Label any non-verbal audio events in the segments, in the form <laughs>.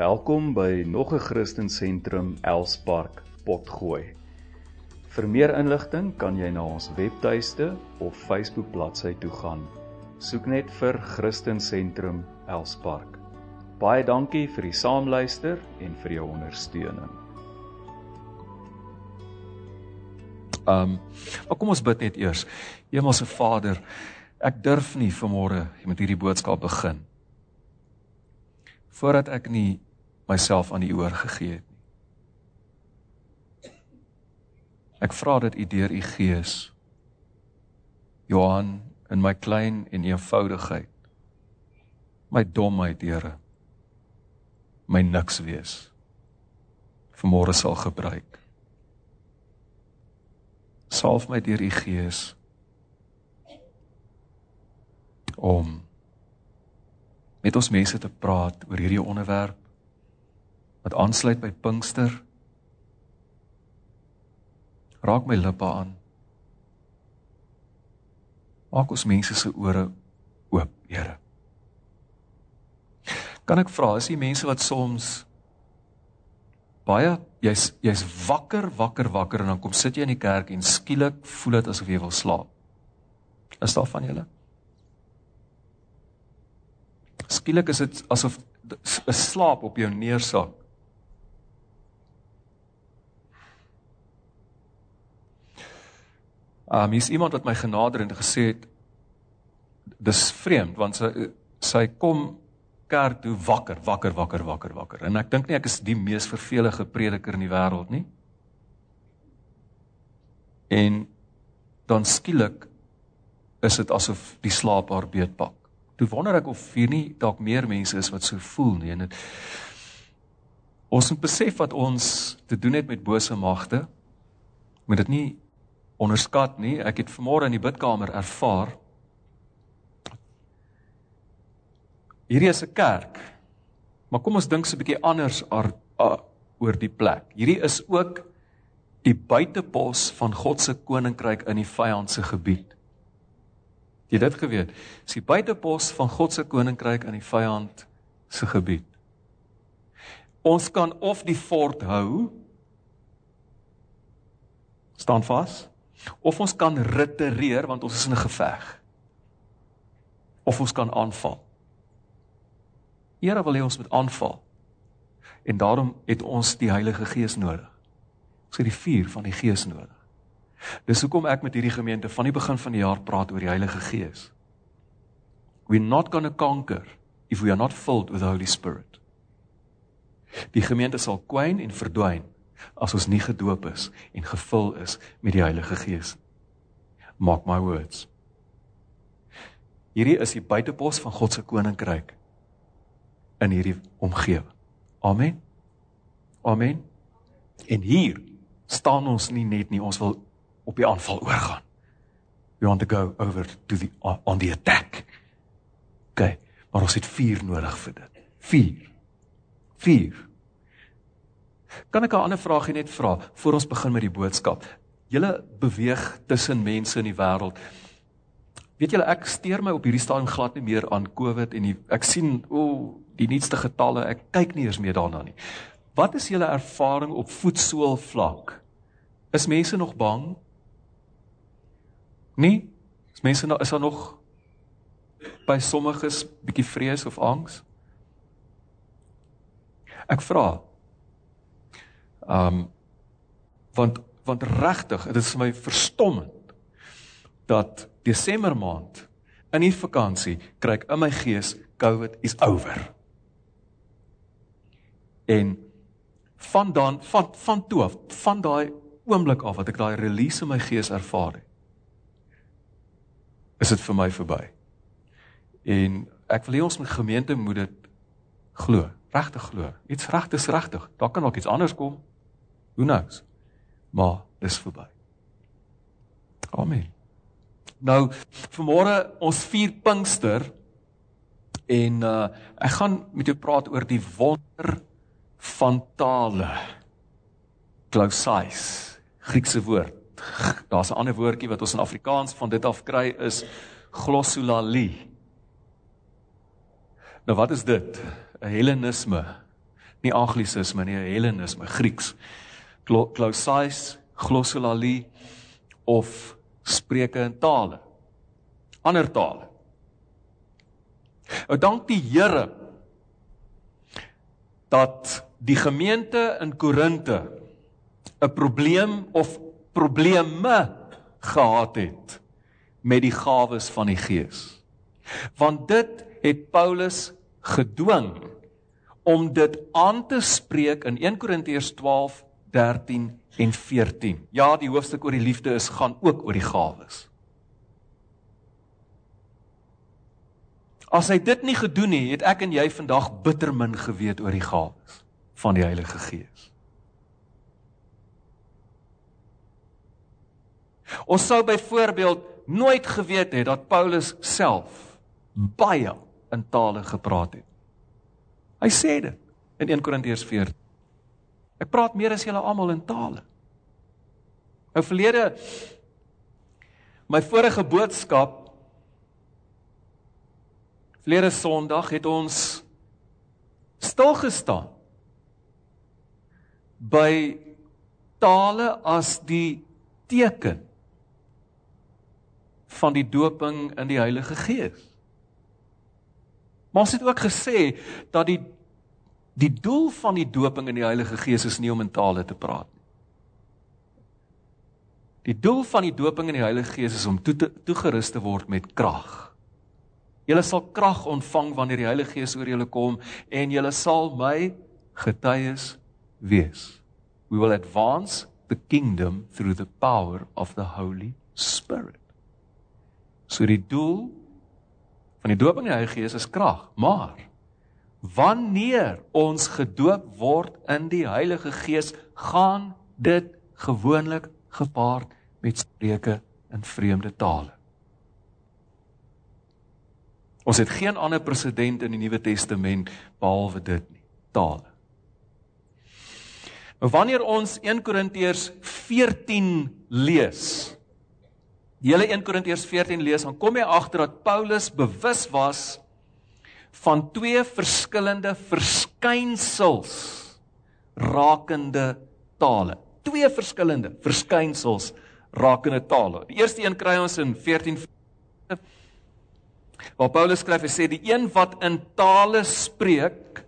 Welkom by nog 'n Christen Sentrum Elspark Potgooi. Vir meer inligting kan jy na ons webtuiste of Facebook bladsy toe gaan. Soek net vir Christen Sentrum Elspark. Baie dankie vir die saamluister en vir jou ondersteuning. Um, maar kom ons bid net eers. Hemelse Vader, ek durf nie vanmôre met hierdie boodskap begin voordat ek nie myself aan U oorgegee het nie. Ek vra dat U deur U Gees Johan in my klein en eenvoudigheid my domheid, Here, my niks wees. Vanmôre sal gebruik. Salf my deur U Gees om met ons mense te praat oor hierdie onderwerp wat aansluit by Pinkster. Raak my lippe aan. Maak ons mense se ore oop, Here. Kan ek vra, is die mense wat soms baie jy's jy's wakker, wakker, wakker en dan kom sit jy in die kerk en skielik voel dit asof jy wil slaap. Is daar van julle? Skielik is dit asof 'n slaap op jou neersak. Um hier's iemand wat my genader en gesê het dis vreemd want sy sy kom kerk toe wakker, wakker, wakker, wakker, wakker. En ek dink nie ek is die mees vervelige prediker in die wêreld nie. En dan skielik is dit asof die slaap haar beetpak. Toe wonder ek of hier nie dalk meer mense is wat so voel nie en dit ons moet besef wat ons te doen het met bose magte. Moet dit nie onderskat nie. Ek het vanmôre in die bidkamer ervaar hierdie is 'n kerk. Maar kom ons dink so 'n bietjie anders ar, a, oor die plek. Hierdie is ook die buitepos van God se koninkryk in die vyand se gebied. Jy dit geweet? Dis die buitepos van God se koninkryk in die vyand se gebied. Ons kan of die fort hou staan vas of ons kan retireer want ons is in 'n geveg. Of ons kan aanval. Here wil hê ons moet aanval. En daarom het ons die Heilige Gees nodig. Ons het die vuur van die Gees nodig. Dis hoekom ek met hierdie gemeente van die begin van die jaar praat oor die Heilige Gees. We're not going to conquer if we are not filled with the Holy Spirit. Die gemeente sal kwyn en verdwyn as ons nie gedoop is en gevul is met die Heilige Gees. Mark my words. Hierdie is die buitepos van God se koninkryk in hierdie omgewing. Amen. Amen. En hier staan ons nie net nie, ons wil op die aanval oorgaan. We want to go over to the on the attack. OK, maar ons het vuur nodig vir dit. Vuur. Vuur. Kan ek 'n ander vraagie net vra voor ons begin met die boodskap? Julle beweeg tussen mense in die wêreld. Weet julle ek steur my op hierdie stadium glad nie meer aan COVID en die, ek sien o, oh, die nuutste getalle, ek kyk nie eens meer daarna nie. Wat is julle ervaring op voetsool vlak? Is mense nog bang? Nee? Is mense nou is daar nog by sommiges bietjie vrees of angs? Ek vra, Um want want regtig, dit is vir my verstommend dat Desember maand in die vakansie kry ek in my gees COVID is over. En van dan van van toe af, van daai oomblik af wat ek daai release in my gees ervaar het, is dit vir my verby. En ek wil hê ons gemeente moet dit glo, regtig glo. Iets regtig is regtig. Daar kan ook iets anders kom. Who knows? Maar dis verby. Amen. Nou vanmôre ons vier Pinkster en uh ek gaan met jou praat oor die wonder van tale. Klausais, Griekse woord. Daar's 'n ander woordjie wat ons in Afrikaans van dit af kry is glossolalie. Nou wat is dit? 'n Hellenisme. Nie anglisisme nie, hellenisme, Grieks. Klausais, glossolalie of spreuke in tale. Ander tale. Ou dank die Here dat die gemeente in Korinte 'n probleem of probleme gehad het met die gawes van die Gees. Want dit het Paulus gedwing om dit aan te spreek in 1 Korintiërs 12 13 en 14. Ja, die hoofstuk oor die liefde is gaan ook oor die gawes. As hy dit nie gedoen het, het ek en jy vandag bitter min geweet oor die gawes van die Heilige Gees. Ons sou byvoorbeeld nooit geweet het dat Paulus self baie in tale gepraat het. Hy sê dit in 1 Korintiërs 4. Ek praat meer as julle almal in tale. Nou verlede my vorige boodskap verlede Sondag het ons stil gestaan by tale as die teken van die doping in die Heilige Gees. Maar ons het ook gesê dat die die doel van die doping in die Heilige Gees is nie om in tale te praat nie. Die doel van die doping in die Heilige Gees is om toe te, toegerus te word met krag. Julle sal krag ontvang wanneer die Heilige Gees oor julle kom en julle sal my getuies wees. We will advance the kingdom through the power of the Holy Spirit. So die doel van die doop in die Heilige Gees is krag, maar wanneer ons gedoop word in die Heilige Gees, gaan dit gewoonlik gepaard met spreuke in vreemde tale. Ons het geen ander presedent in die Nuwe Testament behalwe dit nie, tale. Maar wanneer ons 1 Korintiërs 14 lees, die hele 1 Korintiërs 14 lees, dan kom jy agter dat Paulus bewus was van twee verskillende verskynsels rakende tale. Twee verskillende verskynsels rakende tale. Die eerste een kry ons in 14 waar Paulus skryf en sê die een wat in tale spreek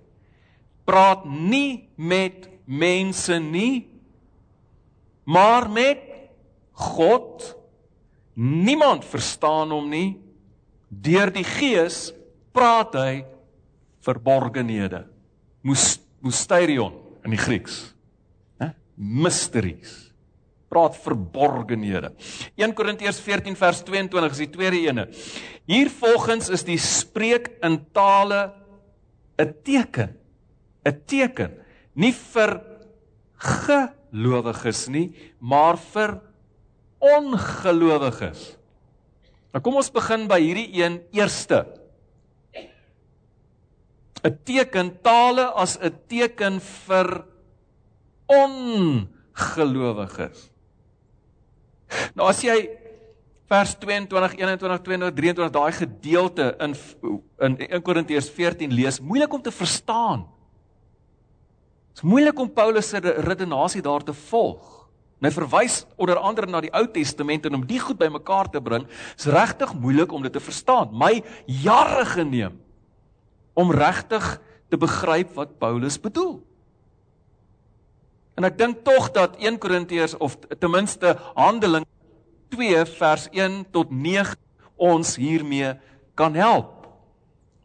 praat nie met mense nie maar met God Niemand verstaan hom nie. Deur die Gees praat hy verborgenhede. Mysterion in die Grieks. Hè? Mysteries. Praat verborgenhede. 1 Korintiërs 14 vers 22 is die tweede ene. Hiervolgens is die spreek in tale 'n teken. 'n Teken nie vir gelowiges nie, maar vir ongelowiges. Nou kom ons begin by hierdie een eerste. 'n Teken tale as 'n teken vir ongelowiges. Nou as jy vers 22, 21, 22, 23 daai gedeelte in in 1 Korintiërs 14 lees, moeilik om te verstaan. Dit is moeilik om Paulus se redenasie daar te volg. En hy verwys onder andere na die Ou Testament en om die goed bymekaar te bring, is regtig moeilik om dit te verstaan. My jare geneem om regtig te begryp wat Paulus bedoel. En ek dink tog dat 1 Korintiërs of ten minste Handelinge 2 vers 1 tot 9 ons hiermee kan help.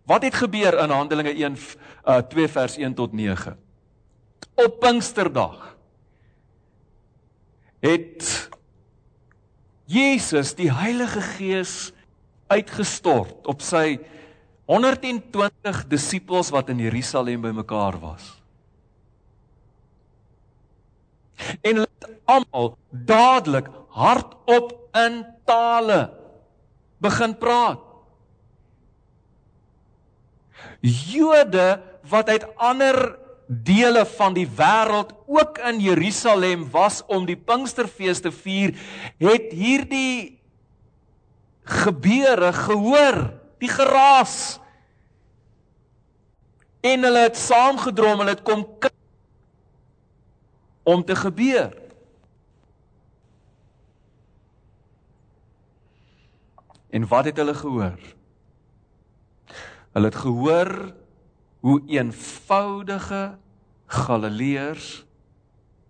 Wat het gebeur in Handelinge 1 uh, 2 vers 1 tot 9? Op Pinksterdag het Jesus die Heilige Gees uitgestort op sy 120 disippels wat in Jerusalem bymekaar was. En hulle het almal dadelik hardop in tale begin praat. Jode wat uit ander dele van die wêreld ook in Jerusalem was om die Pinksterfees te vier, het hierdie gebeure gehoor, die geraas. En hulle het saamgedrom, hulle het kom om te gebeur. En wat het hulle gehoor? Hulle het gehoor hoe eenvoudige Galileërs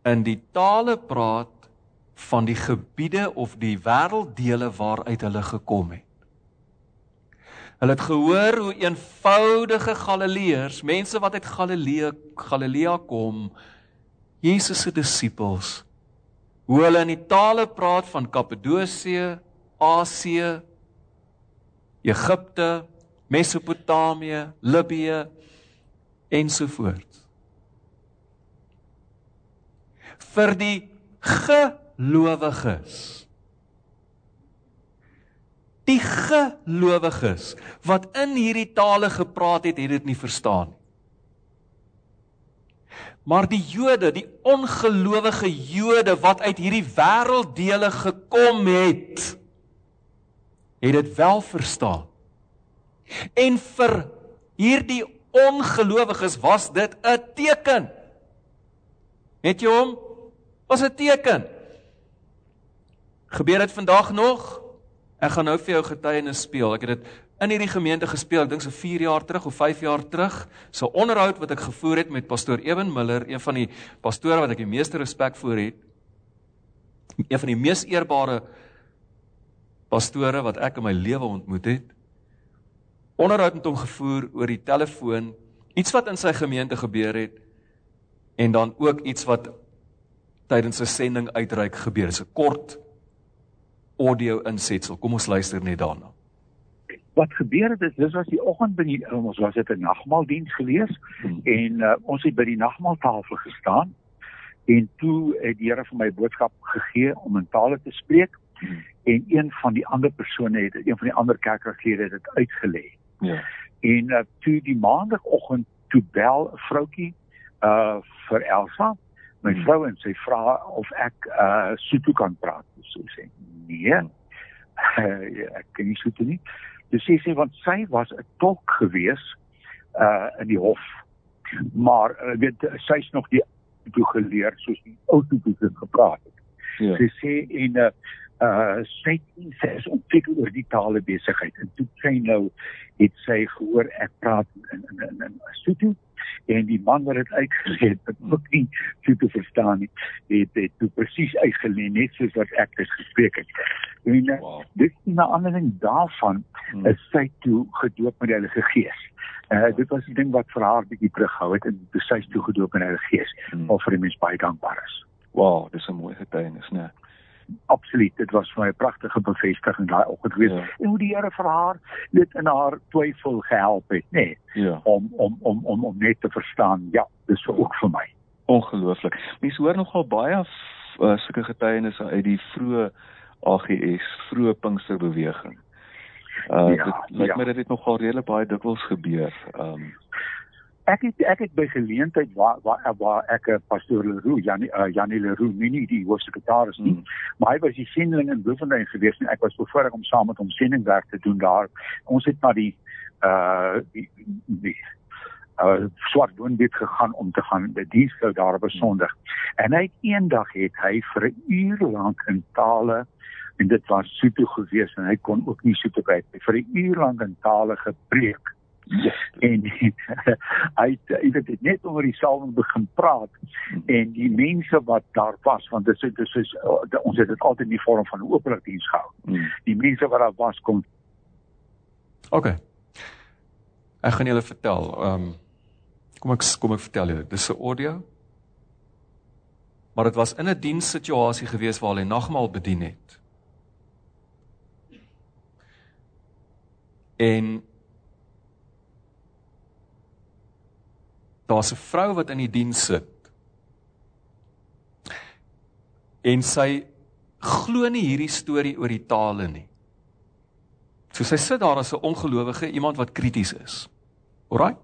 in die tale praat van die gebiede of die wêrelddele waaruit hulle gekom het. Hulle het gehoor hoe eenvoudige Galileërs, mense wat uit Galilea Galilea kom, Jesus se disippels, hoe hulle in die tale praat van Kappadosie, Asië, Egipte, Mesopotamië, Libië ensovoorts. Vir die gelowiges. Die gelowiges wat in hierdie tale gepraat het, het dit nie verstaan nie. Maar die Jode, die ongelowige Jode wat uit hierdie wêrelddele gekom het, het dit wel verstaan. En vir hierdie ongelowiges was dit 'n teken. Het jy hom? Was 'n teken. Gebeur dit vandag nog? Ek gaan nou vir jou getuienis speel. Ek het dit in hierdie gemeente gespeel, ek dink so 4 jaar terug of 5 jaar terug. So onderhoud wat ek gevoer het met pastoor Ewen Miller, een van die pastore wat ek die meeste respek voor het. Een van die mees eerbare pastore wat ek in my lewe ontmoet het. Onderhoud met hom gevoer oor die telefoon, iets wat in sy gemeente gebeur het en dan ook iets wat tydens 'n sending uitreik gebeur. Dit is 'n kort audio insetsel. Kom ons luister net daarna. Wat gebeur het is dis was die oggend by die ons was dit 'n nagmaaldiens gelees hmm. en uh, ons het by die nagmaaltafel gestaan en toe het die Here vir my boodskap gegee om in tale te spreek hmm. en een van die ander persone het een van die ander kerkraadslede dit uitgelê. Ja. En uh, toe die maandagooggend toe bel 'n vroutjie uh vir Elsa my hmm. vrou en sy vra of ek uh Sotho kan praat. So sê nee. Uh, <laughs> ek kan nie Sotho nie. Dis sê sy want sy was 'n tolk gewees uh in die hof. Maar uh, weet sy's nog die toe geleer soos die ou toe gepraat het. Ja. Sy sê en uh uh sy sê sy is ontwikkel oor die tale besigheid en toe sy nou het sy gehoor ek praat in in in, in Sotho en die man wat dit uitgelê het, het ook nie so te verstaan nie. Het dit toe presies uitgelê net soos wat ek dit gespreek het. En uh, wow. dis 'n ander ding daarvan hmm. is sy toe gedoop met die Heilige Gees. Uh dit was 'n ding wat vir haar bietjie terughou het en toe sy toe gedoop in die Heilige Gees, hmm. of vir die mens baie dankbaar is. Wow, dis 'n mooi getuienis, né? Nee absoluut dit was vir my 'n pragtige bevestiging daai oggend gewees ja. en hoe die Here vir haar net in haar twyfel gehelp het nê nee, ja. om, om om om om net te verstaan ja dis so ook vir my ongelooflik mense hoor nogal baie uh, sulke getuienisse uit die vroeë AGS vroeë Pinksterbeweging uh ja, dit lyk ja. my dit het nogal redelik baie dikwels gebeur um ek het ek het by geleentheid waar waar waar ek 'n eh, pastoor Leroux Janie uh, Janie Leroux nie nie die hoofsekretaris nie mm. maar hy was die sending in Bloemfontein gewees en ek was bevoorreg om saam met hom sendingwerk te doen daar ons het na die uh die, die uh swart woonbed gegaan om te gaan die dienskou daar op Sondag en hy het eendag het hy vir 'n uur lank in tale en dit was super gewees en hy kon ook nie super kry vir 'n uur lank in tale gepreek. En <laughs> hy het dit net oor die salwing begin praat en die mense wat daar was want dit is dit is ons het dit altyd in die vorm van 'n openlik diens gehou. Hmm. Die mense wat daar was kom OK. Ek gaan julle vertel. Ehm um, kom ek kom ek vertel julle. Dis 'n audio. Maar dit was in 'n dienssituasie gewees waar hulle nagmaal bedien het. En daar's 'n vrou wat in die diens sit. En sy glo nie hierdie storie oor die tale nie. So sy sit daar as 'n ongelowige, iemand wat krities is. Alraai.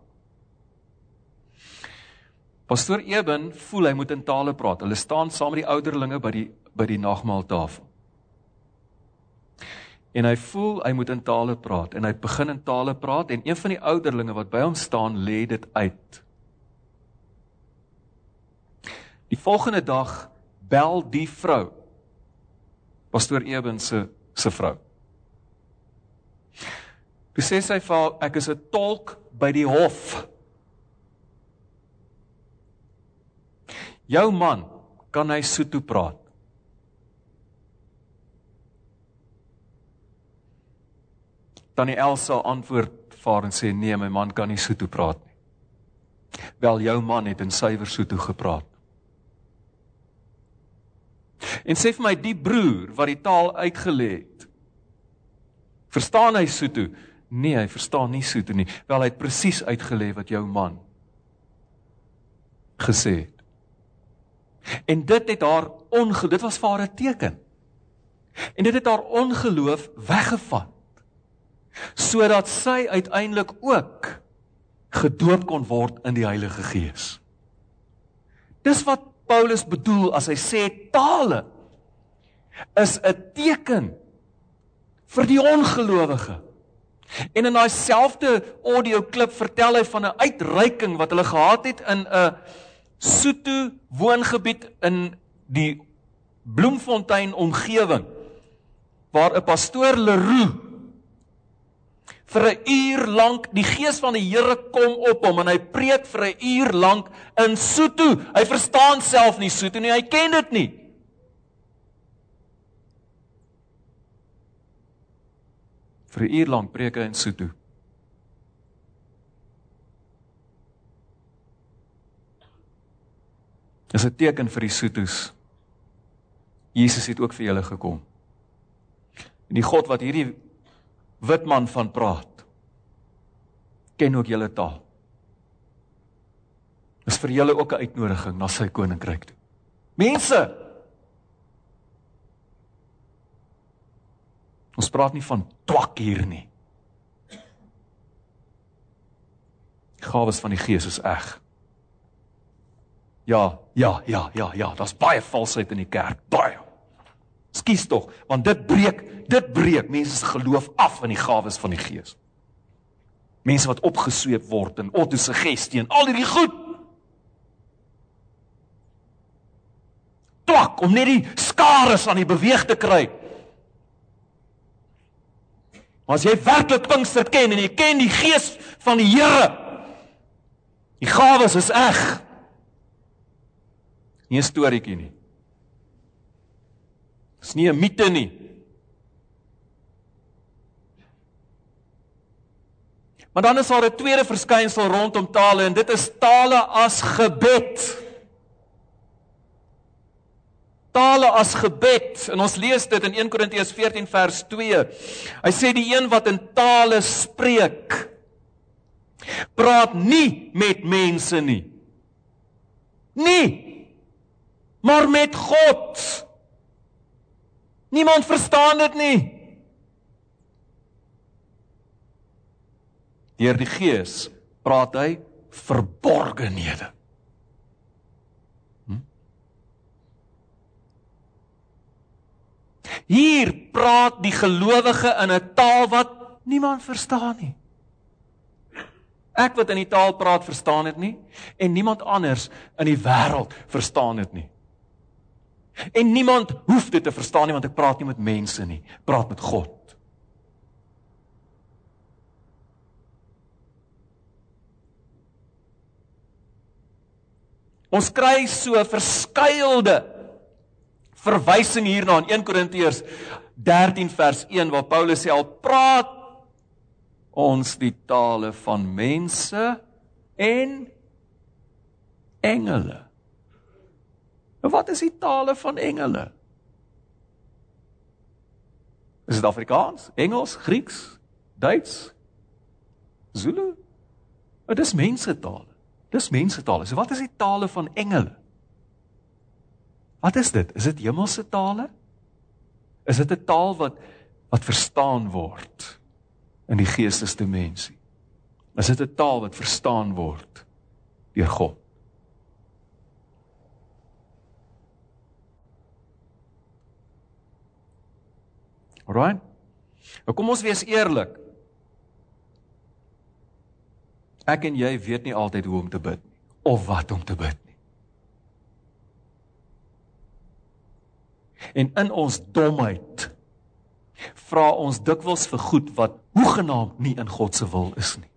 Pastor Eben voel hy moet in tale praat. Hulle staan saam met die ouderlinge by die by die nagmaaltafel. En hy voel hy moet in tale praat en hy begin in tale praat en een van die ouderlinge wat by hom staan lê dit uit. Die volgende dag bel die vrou pastoor Eben se se vrou. Toe sê sy vir haar ek is 'n tolk by die hof. Jou man, kan hy Sotho praat? Tannie Elsa antwoord vir en sê nee, my man kan nie Sotho praat nie. Wel jou man het in suiwer Sotho gepraat. En sê vir my die broer wat die taal uitgelê het. Verstaan hy Sotho? Nee, hy verstaan nie Sotho nie. Wel hy het presies uitgelê wat jou man gesê het. En dit het haar ongeloof, dit was vir haar 'n teken. En dit het haar ongeloof weggevat. Sodat sy uiteindelik ook gedoop kon word in die Heilige Gees. Dis wat Paulus bedoel as hy sê tale is 'n teken vir die ongelowige. En in daai selfde audio klip vertel hy van 'n uitreiking wat hulle gehad het in 'n Sotho woongebied in die Bloemfontein omgewing waar 'n pastoor Leroux vir 'n uur lank die gees van die Here kom op hom en hy preek vir 'n uur lank in Sotho. Hy verstaan self nie Sotho nie, hy ken dit nie. Vir 'n uur lank preek hy in Sotho. Dis 'n teken vir die Sothos. Jesus het ook vir julle gekom. En die God wat hierdie wit man van praat ken ook julle taal. Dis vir julle ook 'n uitnodiging na sy koninkryk toe. Mense Ons praat nie van twak hier nie. Gawes van die Gees is eg. Ja, ja, ja, ja, ja, daar's baie valsheid in die kerk, baie. Skus tog, want dit breek, dit breek mense se geloof af in die gawes van die Gees. Mense wat opgesweep word in autosuggestie en al hierdie goed. Twak om net die skares aan die beweeg te kry. Maar as jy werklik Pinkster ken en jy ken die Gees van die Here, die gawes is eg. Nie 'n storieetjie nie. Dis nie 'n mite nie. Maar dan is daar 'n tweede verskynsel rondom tale en dit is tale as gebed. Tale as gebed. En ons lees dit in 1 Korintiërs 14 vers 2. Hy sê die een wat in tale spreek praat nie met mense nie. Nie maar met God. Niemand verstaan dit nie. Deur die Gees praat hy verborgenhede. Hm? Hier praat die gelowige in 'n taal wat niemand verstaan nie. Ek wat in die taal praat, verstaan dit nie en niemand anders in die wêreld verstaan dit nie. En niemand hoef dit te verstaan nie want ek praat nie met mense nie, praat met God. Ons kry so verskeidelde verwysing hierna in 1 Korintiërs 13 vers 1 waar Paulus sê al praat ons die tale van mense en engele. En wat is die tale van engele? Is dit Afrikaans, Engels, Grieks, Duits, Zulu? Dit is mensetaal. Dis mensetaal. So wat is die tale van engele? Wat is dit? Is dit hemelse tale? Is dit 'n taal wat wat verstaan word in die geestesdimensie? Is dit 'n taal wat verstaan word deur God? Alraai. Nou kom ons wees eerlik. Ek en jy weet nie altyd hoe om te bid nie of wat om te bid nie. En in ons domheid vra ons dikwels vir goed wat hoegenaamd nie in God se wil is nie.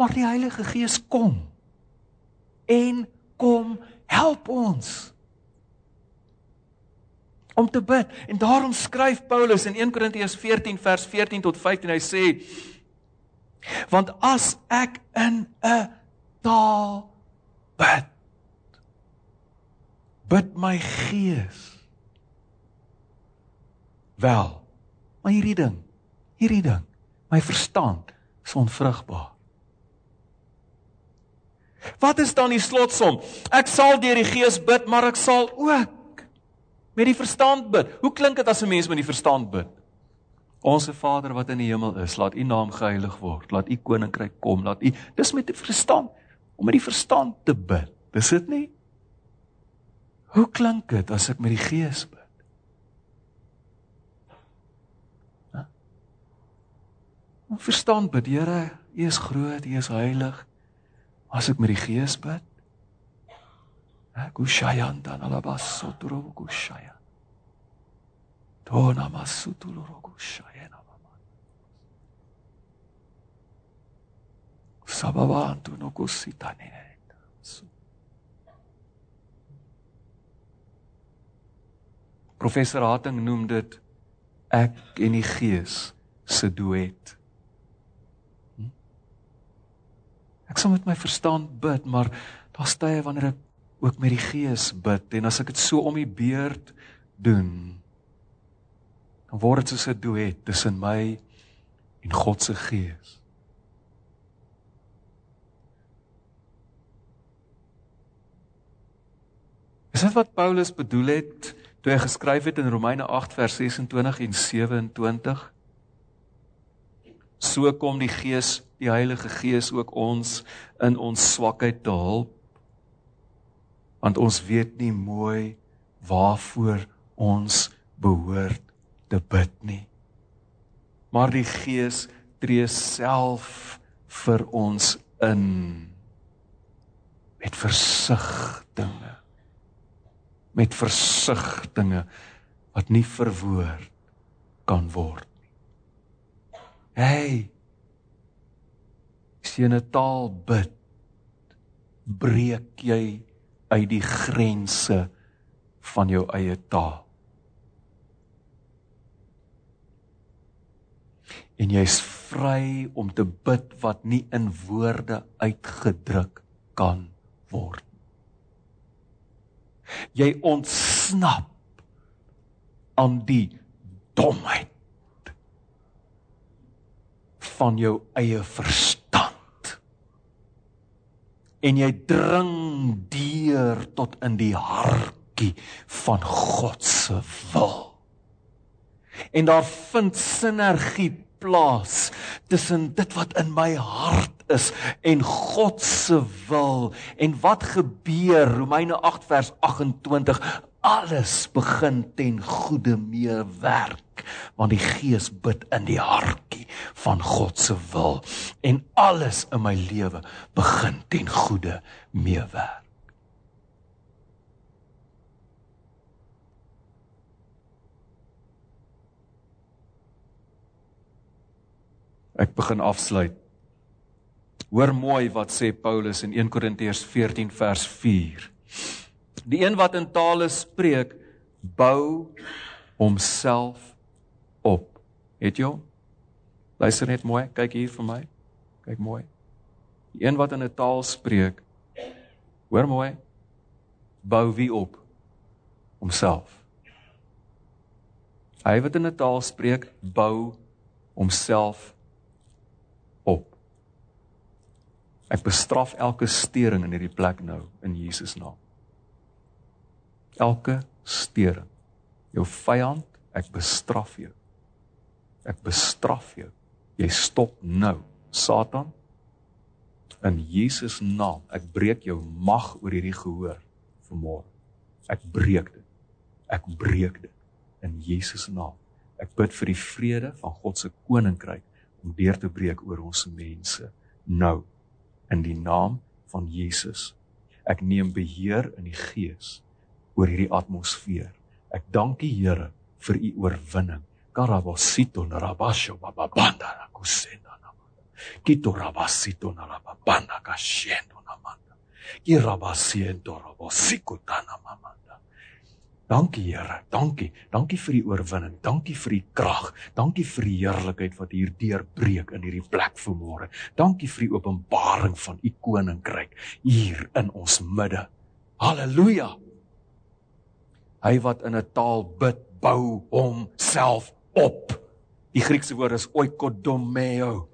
Maar die Heilige Gees kom en kom help ons om te bid. En daarom skryf Paulus in 1 Korintiërs 14 vers 14 tot 15 hy sê want as ek in 'n taal bid bid my gees wel maar hierdie ding hierdie ding my verstand is onvrugbaar Wat is dan die slotsom? Ek sal deur die Gees bid, maar ek sal ook met die verstand bid. Hoe klink dit as 'n mens met die verstand bid? Onse Vader wat in die hemel is, laat U naam geheilig word. Laat U koninkryk kom. Laat U Dis met die verstand om met die verstand te bid. Dis dit nie? Hoe klink dit as ek met die Gees bid? Om verstand bid, Here, U is groot, U is heilig as ek met die gees bid. Kushayan dan alabasotro kushaya. Dona masutulu kushaya na mama. Sababantu no kusitane. Professor Hating noem dit ek en die gees se duet. Ek sal met my verstand bid, maar daar's tye wanneer ek ook met die gees bid en as ek dit so om die beurt doen, dan word dit soos 'n duet tussen my en God se gees. Is dit wat Paulus bedoel het toe hy geskryf het in Romeine 8 vers 26 en 27? So kom die Gees, die Heilige Gees ook ons in ons swakheid te help. Want ons weet nie mooi waarvoor ons behoort te bid nie. Maar die Gees tree self vir ons in met versigtinge met versigtinge wat nie verwoord kan word Hey. As jy 'n taal bid, breek jy uit die grense van jou eie taal. En jy's vry om te bid wat nie in woorde uitgedruk kan word. Jy ontsnap aan die domheid van jou eie verstand. En jy dring deur tot in die hartjie van God se wil. En daar vind sinergie plaas tussen dit wat in my hart is en God se wil. En wat gebeur? Romeine 8 vers 28 alles begin ten goeie meewerk want die gees bid in die hartjie van God se wil. En alles in my lewe begin ten goeie meewerk Ek begin afsluit. Hoor mooi wat sê Paulus in 1 Korintiërs 14 vers 4. Die een wat in tale spreek, bou homself op. Het jy? Luister net mooi, kyk hier vir my. Kyk mooi. Die een wat in 'n taal spreek, hoor mooi, bou wie op? Homself. Hy wat in 'n taal spreek, bou homself op. Ek bestraf elke stering in hierdie plek nou in Jesus naam elke stering. Jou vyand, ek bestraf jou. Ek bestraf jou. Jy stop nou. Satan, in Jesus naam, ek breek jou mag oor hierdie gehoor vanmôre. Ek breek dit. Ek breek dit in Jesus naam. Ek bid vir die vrede van God se koninkryk om deur te breek oor ons mense nou in die naam van Jesus. Ek neem beheer in die gees oor hierdie atmosfeer. Ek dank die Here vir u oorwinning. Karabosito narabasho bababanda kusenda namanda. Kito rabasito narababanda kashendo namanda. Kirabasiento rabosiko tana mamanda. Dankie Here, dankie. Dankie vir die oorwinning. Dankie vir die krag. Dankie vir die heerlikheid wat hier deurbreek in hierdie plek vanmôre. Dankie vir die openbaring van u koninkryk hier in ons midde. Halleluja. Hy wat in 'n taal bid, bou homself op. Die Griekse woord is oikodomeo.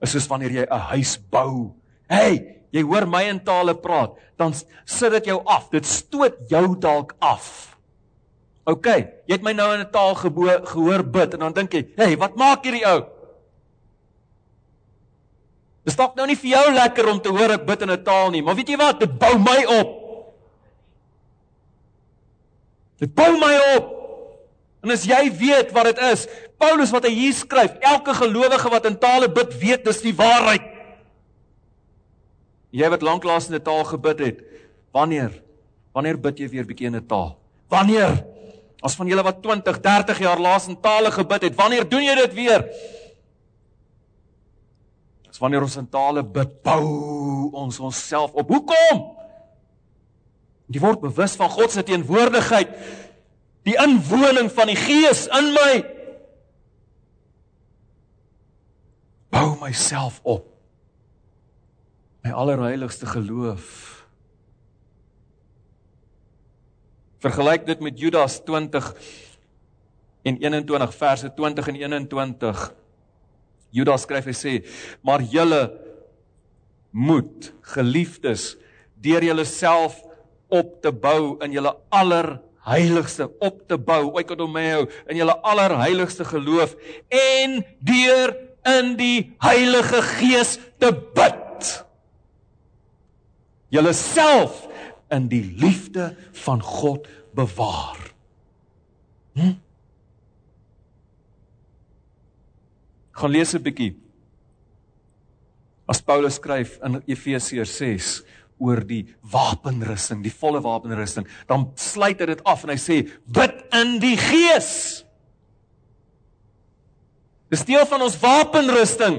Is soos wanneer jy 'n huis bou. Hey, jy hoor my in tale praat, dan sit dit jou af. Dit stoot jou dalk af. OK, jy het my nou in 'n taal gehoor bid en dan dink jy, "Hey, wat maak hierdie ou?" Dit stop nou nie vir jou lekker om te hoor ek bid in 'n taal nie, maar weet jy wat? Dit bou my op. Dit bou my op. En as jy weet wat dit is, Paulus wat hy hier skryf, elke gelowige wat in tale bid, weet dis die waarheid. Jy wat lanklaas in 'n taal gebid het, wanneer? Wanneer bid jy weer bietjie in 'n taal? Wanneer? As van julle wat 20, 30 jaar laas in tale gebid het, wanneer doen jy dit weer? Dis wanneer ons in tale bid, bou ons onsself op. Hoekom? Jy word bewus van God se teenwoordigheid, die inwoning van die Gees in my. Bou myself op. My allerheiligste geloof Vergelyk dit met Judas 20 en 21 verse 20 en 21. Judas skryf hy sê: "Maar julle moet geliefdes deur julleself op te bou in julle allerheiligste op te bou, oikodomeo, in julle allerheiligste geloof en deur in die Heilige Gees te bid. Julleself in die liefde van God bewaar. Hm? Gaan lees 'n bietjie. As Paulus skryf in Efesiërs 6 oor die wapenrusting, die volle wapenrusting, dan sluit hy dit af en hy sê bid in die gees. Dis deel van ons wapenrusting.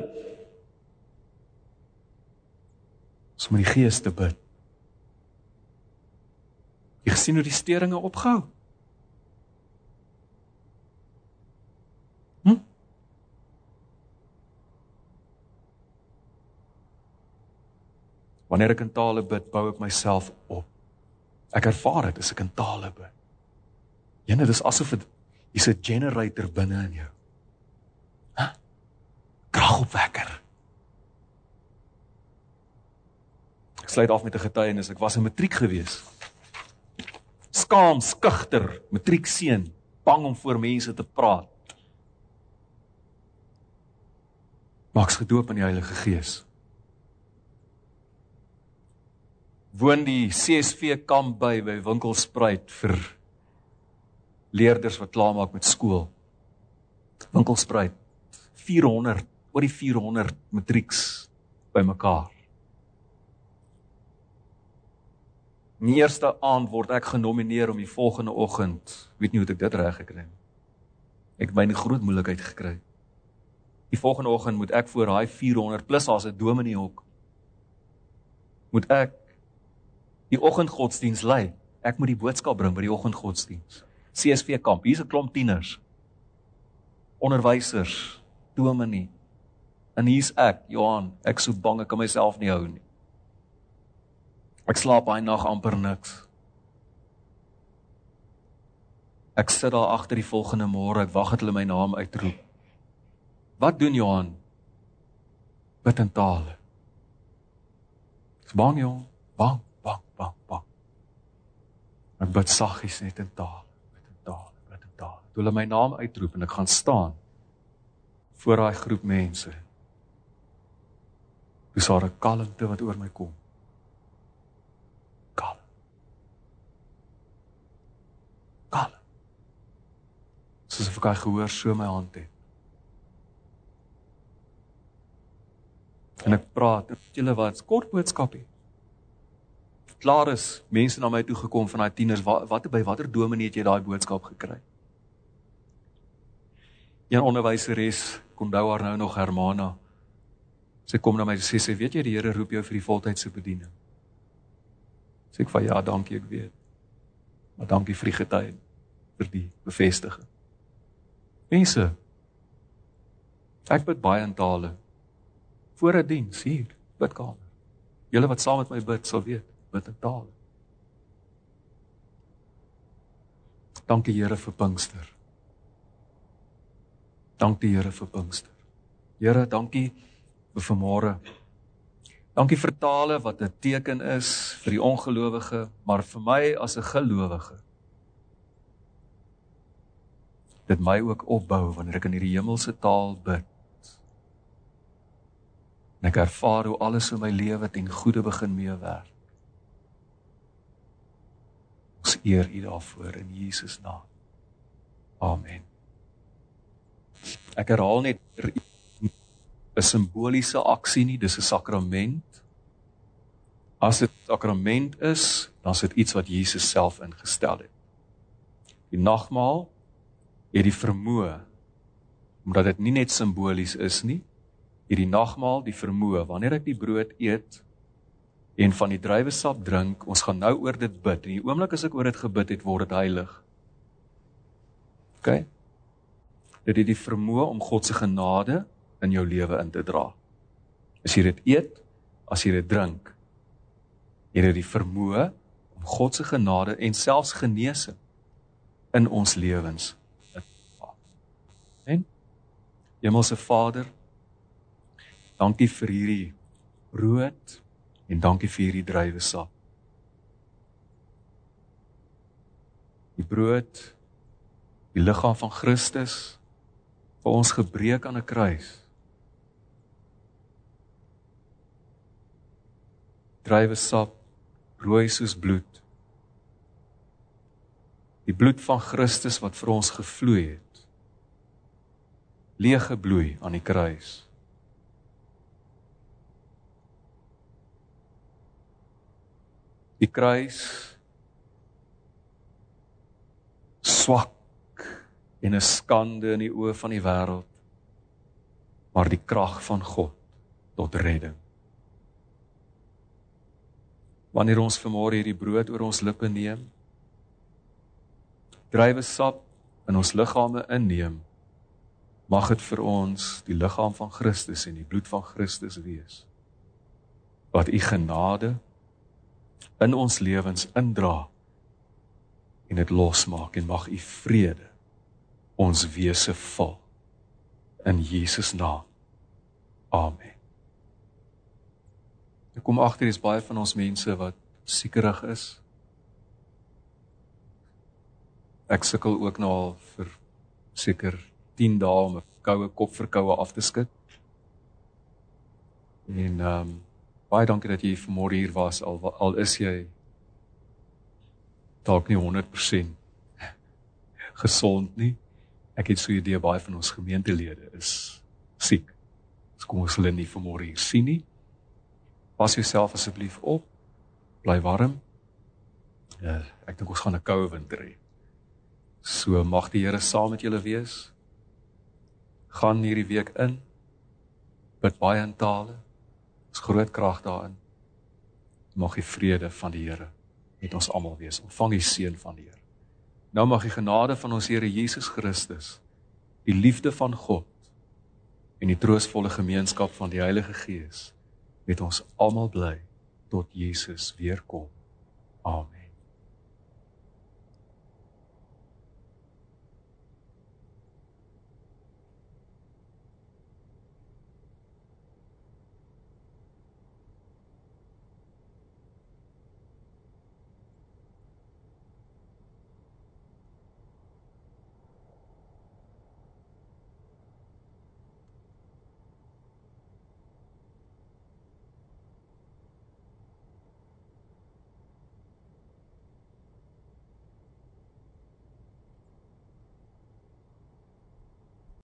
Ons moet die gees te bid. Jy gesien hoe die steringe opgehou. Hm? Wanneer ek in tale bid, bou ek myself op. Ek ervaar dit as ek in tale bid. Jene, dis asof dit is 'n generator binne in jou. Hæ? Kragopwekker. Ek sluit af met 'n getuienis. Ek was in matriek geweest skaam, skugter, matriekseun, bang om voor mense te praat. Maaks gedoop in die Heilige Gees. Woon die CSV kamp by by Winkelspruit vir leerders wat klaar maak met skool. Winkelspruit 400 oor die 400 matrieks bymekaar. In die eerste aand word ek genomineer om die volgende oggend, weet nie hoe ek dit reg gekry het. Ek het baie groot moeilikheid gekry. Die volgende oggend moet ek voor daai 400 plus as 'n dominee hok. Moet ek die oggendgodsdiens lei. Ek moet die boodskap bring by die oggendgodsdiens. CSV kamp. Hier's 'n klomp tieners. Onderwysers, dominee. En hier's ek, Johan. Ek so bang ek kan myself nie hou nie. Ek slaap baie nag amper niks. Ek sit daar agter die volgende môre, ek wag dat hulle my naam uitroep. Wat doen Johan? Bid in tale. Ek's bang, Johan. Bang, bang, bang, bang. Ek bid saggies net in taal, bid in taal, bid in taal. Toe hulle my naam uitroep en ek gaan staan voor daai groep mense. Dis 'n kalmte wat oor my kom. Soos of ek hy gehoor so my hand het. En ek praat, julle wat, kort boodskapie. Klaar is mense na my toe gekom van daai tieners, wat, wat by watter dominee het jy daai boodskap gekry? Een onderwyseres onthou haar nou nog Hermana. Sy kom na my en sê sy weet jy die Here roep jou vir die voltydse bediening. Sê ek van ja, dankie ek weet. Maar dankie vir die getuie vir die bevestiging. Mense ek bid baie in tale voor 'n diens hier bidkamer. Julle wat saam met my bid sal weet, bid in tale. Dankie Here vir Pinkster. Dankie Here vir Pinkster. Here, dankie vir vanmôre. Dankie vir tale wat 'n teken is vir die ongelowige, maar vir my as 'n gelowige. Dit my ook opbou wanneer ek in hierdie hemelse taal bid. En ek ervaar hoe alles in my lewe ten goeie begin meewerk. Ons eer U daarvoor in Jesus naam. Amen. Ek herhaal net 'n simboliese aksie nie, dis 'n sakrament. As dit sakrament is, dan is dit iets wat Jesus self ingestel het. Die nagmaal het die vermoë omdat dit nie net simbolies is nie, hierdie nagmaal die vermoë wanneer ek die brood eet en van die druiwesap drink, ons gaan nou oor dit bid. In die oomblik as ek oor dit gebid het, word dit heilig. OK? Dit het die vermoë om God se genade in jou lewe in te dra. As jy dit eet, as jy dit drink, het dit die vermoë om God se genade en selfs genesing in ons lewens in te dra. En Hemelse Vader, dankie vir hierdie brood en dankie vir hierdie druiwesap. Die brood, die liggaam van Christus vir ons gebreek aan 'n kruis. druiwesap rooi soos bloed. Die bloed van Christus wat vir ons gevloei het. Leege bloei aan die kruis. Die kruis swak en 'n skande in die oë van die wêreld. Maar die krag van God tot redding wanneer ons vanmôre hierdie brood oor ons lippe neem drywe sap in ons liggame inneem mag dit vir ons die liggaam van Christus en die bloed van Christus wees wat u genade in ons lewens indra en dit losmaak en mag u vrede ons wese vul. In Jesus naam. Amen. Ek kom agter dis baie van ons mense wat siekerig is. Ek sukkel ook nou al vir seker 10 dae om 'n koue kopverkoue af te skud. En ehm um, baie dankie dat jy vanmôre hier was al al is jy dalk nie 100% gesond nie. Ek het so 'n idee baie van ons gemeentelede is siek. Ons kom ons hulle nie vanmôre hier sien nie. Pas jouself asseblief op. Bly warm. Ja, ek dink ons gaan 'n koue winter hê. So mag die Here saam met julle wees. Gaan hierdie week in. Bid baie in tale. Ons groot krag daarin. Mag die vrede van die Here met ons almal wees. Ontvang die seën van die Here. Nou mag die genade van ons Here Jesus Christus, die liefde van God en die troostvolle gemeenskap van die Heilige Gees met ons almal bly tot Jesus weer kom. Amen.